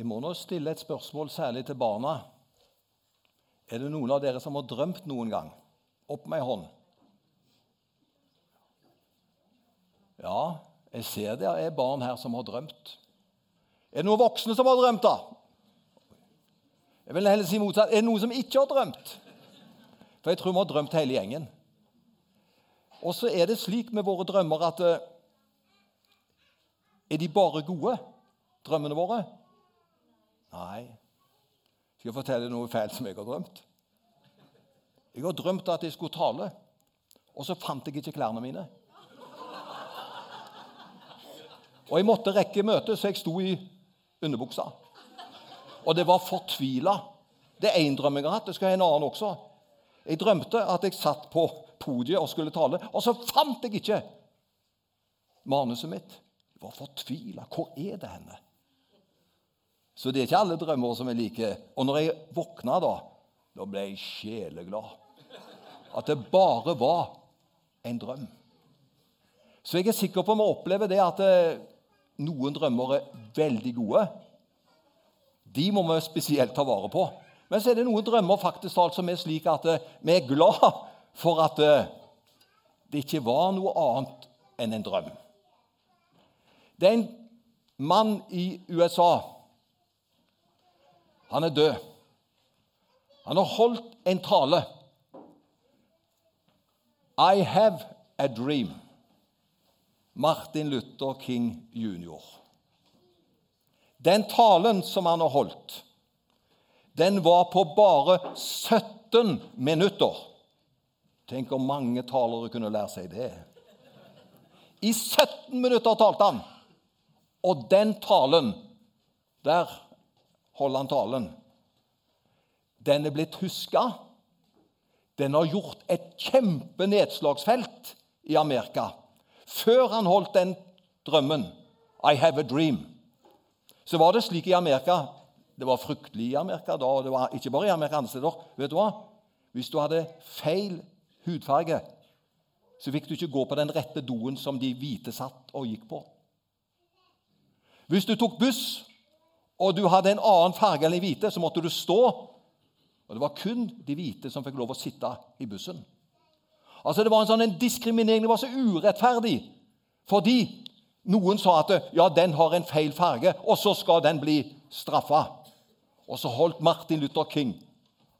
Jeg må nå stille et spørsmål særlig til barna. Er det noen av dere som har drømt noen gang? Opp med ei hånd. Ja, jeg ser det er barn her som har drømt. Er det noen voksne som har drømt, da? Jeg vil heller si motsatt. Er det noen som ikke har drømt? For jeg tror vi har drømt hele gjengen. Og så er det slik med våre drømmer at eh, Er de bare gode, drømmene våre? Nei. Skal jeg fortelle noe feil som jeg har drømt? Jeg har drømt at jeg skulle tale, og så fant jeg ikke klærne mine. Og jeg måtte rekke møtet, så jeg sto i underbuksa. Og det var fortvila. Det er én drøm jeg har hatt. Det skal jeg ha en annen også. Jeg drømte at jeg satt på podiet og skulle tale, og så fant jeg ikke manuset mitt. Jeg var fortvila. Hvor er det henne? Så det er ikke alle drømmer som er like. Og når jeg våkna da, da ble jeg sjeleglad. At det bare var en drøm. Så jeg er sikker på om vi opplever det at eh, noen drømmer er veldig gode. De må vi spesielt ta vare på. Men så er det noen drømmer faktisk alt som er slik at eh, vi er glad for at eh, det ikke var noe annet enn en drøm. Det er en mann i USA. Han er død. Han har holdt en tale. I have a dream. Martin Luther King jr. Den talen som han har holdt, den var på bare 17 minutter. Tenk om mange talere kunne lære seg det. I 17 minutter talte han. Og den talen Der holder han talen. Den er blitt huska. Den har gjort et kjempenedslagsfelt i Amerika før han holdt den drømmen I have a dream, så var det slik i Amerika Det var fryktelig i Amerika da, og det var ikke bare i Amerika andre steder. Vet du hva? Hvis du hadde feil hudfarge, så fikk du ikke gå på den rette doen som de hvite satt og gikk på. Hvis du tok buss, og du hadde en annen farge enn de hvite, så måtte du stå. Og det var kun de hvite som fikk lov å sitte i bussen. Altså Det var en sånn en diskriminering. Det var så urettferdig. Fordi noen sa at ja, den har en feil farge, og så skal den bli straffa. Og så holdt Martin Luther King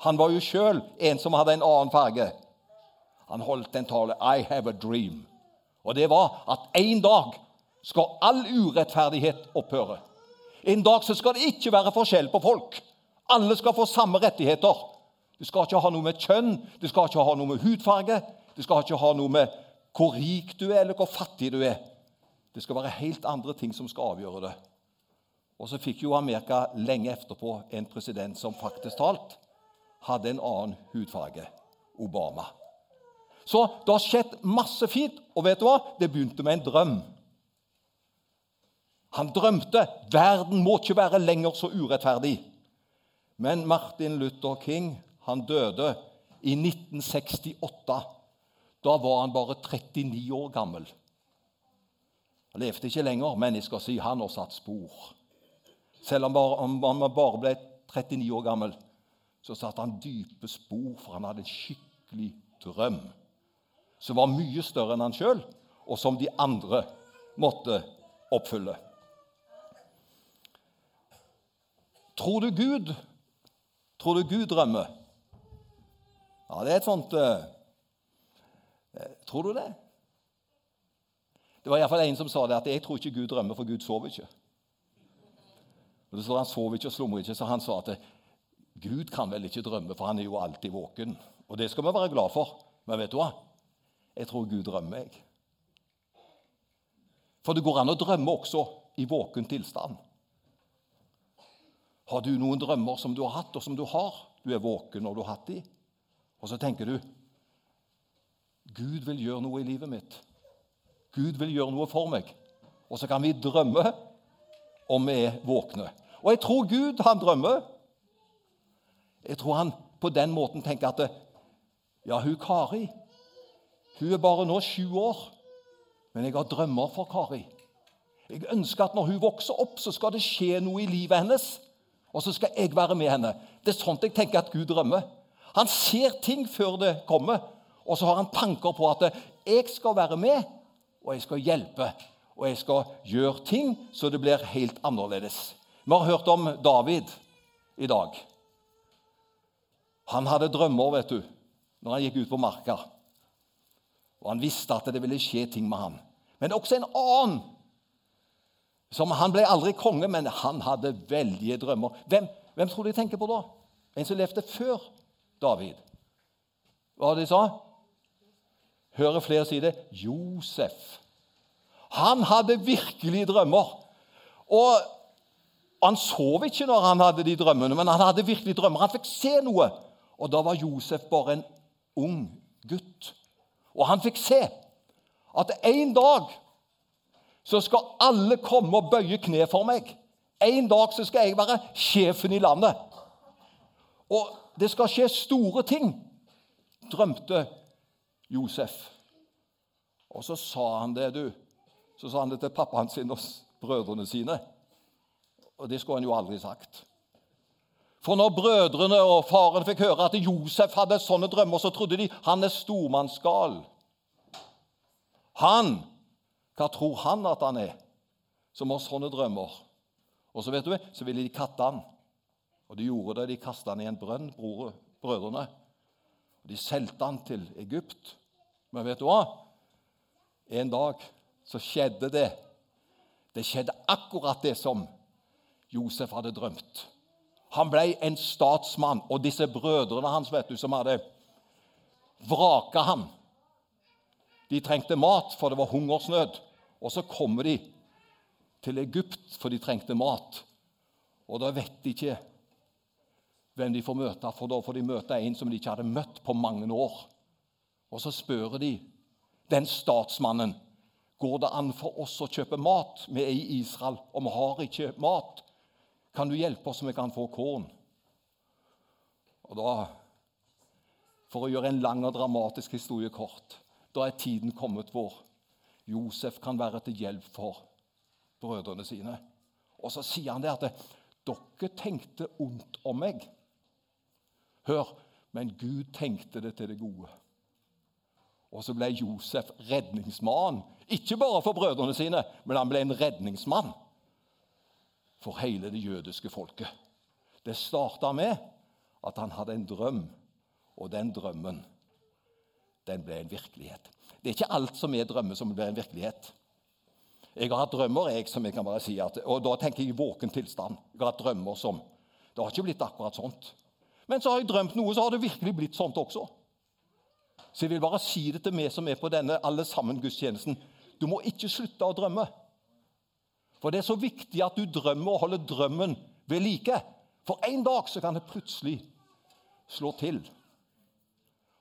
Han var jo sjøl en som hadde en annen farge. Han holdt en tale 'I have a dream'. Og det var at en dag skal all urettferdighet opphøre. En dag så skal det ikke være forskjell på folk. Alle skal få samme rettigheter. Du skal ikke ha noe med kjønn, du skal ikke ha noe med hudfarge, du skal ikke ha noe med hvor rik du er, eller hvor fattig du er. Det skal være helt andre ting som skal avgjøre det. Og så fikk jo Amerika lenge etterpå en president som faktisk talt hadde en annen hudfarge Obama. Så det har skjedd masse fint. Og vet du hva? Det begynte med en drøm. Han drømte verden må ikke være lenger så urettferdig. Men Martin Luther King han døde i 1968. Da var han bare 39 år gammel. Han levde ikke lenger, men jeg skal si han har satt spor. Selv om han bare ble 39 år gammel, så satte han dype spor, for han hadde en skikkelig drøm som var mye større enn han sjøl, og som de andre måtte oppfylle. Tror du Gud? Tror du Gud drømmer? Ja, Det er et sånt uh, Eh, tror du det? Det var iallfall en som sa det, at 'jeg tror ikke Gud drømmer, for Gud sover ikke'. Og det står Han sover ikke og slumrer ikke, så han sa at Gud kan vel ikke drømme, for han er jo alltid våken. Og det skal vi være glad for. Men vet du hva? Jeg tror Gud drømmer, jeg. For det går an å drømme også i våken tilstand. Har du noen drømmer som du har hatt, og som du har? Du er våken når du har hatt de. Og så tenker du Gud vil gjøre noe i livet mitt. Gud vil gjøre noe for meg. Og så kan vi drømme om vi er våkne. Og jeg tror Gud, han drømmer. Jeg tror han på den måten tenker at Ja, hun Kari Hun er bare nå sju år, men jeg har drømmer for Kari. Jeg ønsker at når hun vokser opp, så skal det skje noe i livet hennes og så skal jeg være med henne. Det er sånt jeg tenker at Gud drømmer. Han ser ting før det kommer, og så har han tanker på at jeg skal være med, og jeg skal hjelpe. Og jeg skal gjøre ting så det blir helt annerledes. Vi har hørt om David i dag. Han hadde drømmer vet du, når han gikk ut på marka. Og han visste at det ville skje ting med han. Men det er også en annen. Som Han ble aldri konge, men han hadde veldige drømmer. Hvem, hvem tror de tenker på da? En som levde før David. Hva var det de sa? Hører flere si det? Josef. Han hadde virkelig drømmer. Og Han sov ikke når han hadde de drømmene, men han hadde virkelig drømmer. Han fikk se noe. Og da var Josef bare en ung gutt. Og han fikk se at en dag så skal alle komme og bøye kne for meg. En dag så skal jeg være sjefen i landet. Og det skal skje store ting, drømte Josef. Og så sa han det, du. Så sa han det til pappaen sin og brødrene sine. Og det skulle han jo aldri sagt. For når brødrene og faren fikk høre at Josef hadde sånne drømmer, så trodde de han er stormannsgal. Han Hva tror han at han er, som har sånne drømmer? Og så vet du, så ville de katte han. Og de gjorde det. De kasta han i en brønn, brødrene. Og De solgte han til Egypt. Men vet du hva? En dag så skjedde det. Det skjedde akkurat det som Josef hadde drømt. Han ble en statsmann, og disse brødrene hans vet du, som hadde vraka ham De trengte mat, for det var hungersnød. Og så kommer de til Egypt, for de trengte mat. Og da vet de ikke hvem de får møte, for da får de møte en som de ikke hadde møtt på mange år. Og så spør de den statsmannen går det an for oss å kjøpe mat. Vi er i Israel, og vi har ikke mat. Kan du hjelpe oss så vi kan få korn? Og da, For å gjøre en lang og dramatisk historie kort da er tiden kommet hvor Josef kan være til hjelp for brødrene sine. Og så sier han det at dere tenkte ondt om meg. Hør, men Gud tenkte det til det gode. Og så ble Josef redningsmann. Ikke bare for brødrene sine, men han ble en redningsmann for hele det jødiske folket. Det starta med at han hadde en drøm, og den drømmen den ble en virkelighet. Det er ikke alt som er drømmer, som blir en virkelighet. Jeg har hatt drømmer, jeg, som jeg kan bare si, at, og da tenker jeg i våken tilstand. Jeg har hatt drømmer som Det har ikke blitt akkurat sånt. Men så har jeg drømt noe, så har det virkelig blitt sånt også. Så jeg vil bare si det til meg som er på denne alle sammen gudstjenesten. Du må ikke slutte å drømme. For det er så viktig at du drømmer og holder drømmen ved like. For en dag så kan det plutselig slå til.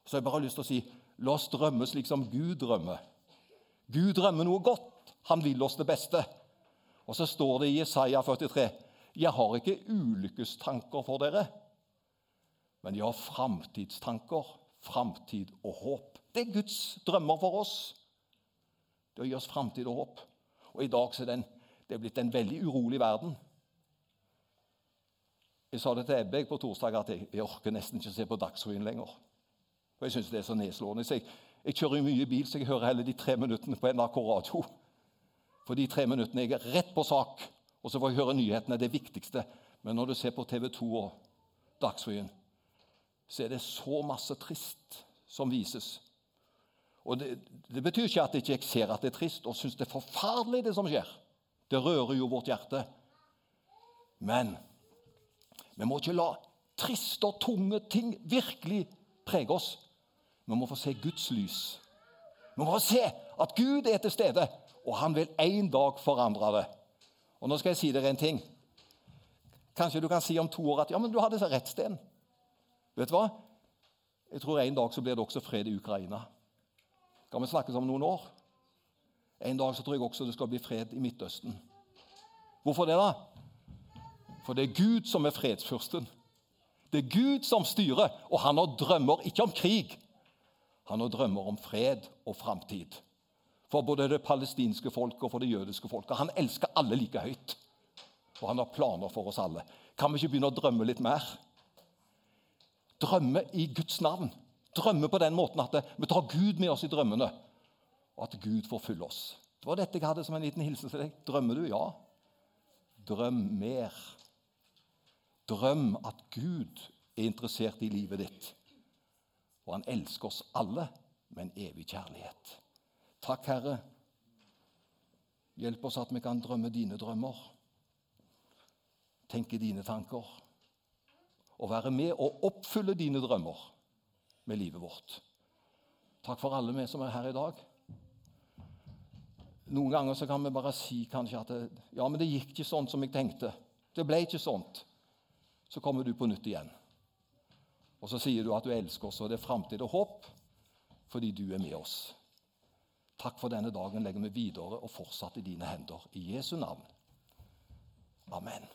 Så jeg bare har lyst til å si la oss drømme slik som Gud drømmer. Gud drømmer noe godt. Han vil oss det beste. Og så står det i Jesaja 43.: Jeg har ikke ulykkestanker for dere, men jeg har framtidstanker, framtid og håp. Det er Guds drømmer for oss. Det å gi oss framtid og håp. Og i dag så er den det er blitt en veldig urolig verden. Jeg sa det til Ebbe på torsdag at jeg, jeg, orker nesten ikke se på Dagsrevyen lenger. For Jeg syns det er så nedslående. Jeg, jeg kjører mye bil, så jeg hører heller de tre minuttene på NRK Radio. For de tre minuttene jeg er rett på sak, og så får jeg høre nyhetene. Det viktigste. Men når du ser på TV 2 og Dagsrevyen, så er det så masse trist som vises. Og det, det betyr ikke at jeg ikke ser at det er trist og syns det er forferdelig, det som skjer. Det rører jo vårt hjerte. Men vi må ikke la triste og tunge ting virkelig prege oss. Vi må få se Guds lys. Vi må få se at Gud er til stede, og han vil en dag forandre det. Og Nå skal jeg si dere en ting. Kanskje du kan si om to år at ja, men du hadde rett, Sten. Vet du hva? Jeg tror en dag så blir det også fred i Ukraina. Kan vi snakkes om noen år? En dag så tror jeg også det skal bli fred i Midtøsten. Hvorfor det, da? For det er Gud som er fredsfyrsten. Det er Gud som styrer, og han har drømmer ikke om krig. Han har drømmer om fred og framtid. For både det palestinske folket og for det jødiske folket. Han elsker alle like høyt. Og han har planer for oss alle. Kan vi ikke begynne å drømme litt mer? Drømme i Guds navn. Drømme på den måten at vi tar Gud med oss i drømmene, og at Gud får fylle oss. Det var dette jeg hadde som en liten hilsen til deg. Drømmer du? Ja. Drøm mer. Drøm at Gud er interessert i livet ditt. Og han elsker oss alle med en evig kjærlighet. Takk, Herre. Hjelp oss at vi kan drømme dine drømmer, tenke dine tanker, og være med og oppfylle dine drømmer med livet vårt. Takk for alle vi som er her i dag. Noen ganger så kan vi bare si kanskje at det, ja, men det gikk ikke sånn som jeg tenkte. Det ble ikke sånn. Så kommer du på nytt igjen. Og så sier du at du elsker oss, og det er framtid og håp fordi du er med oss. Takk for denne dagen legger vi videre og fortsatt i dine hender. I Jesu navn. Amen.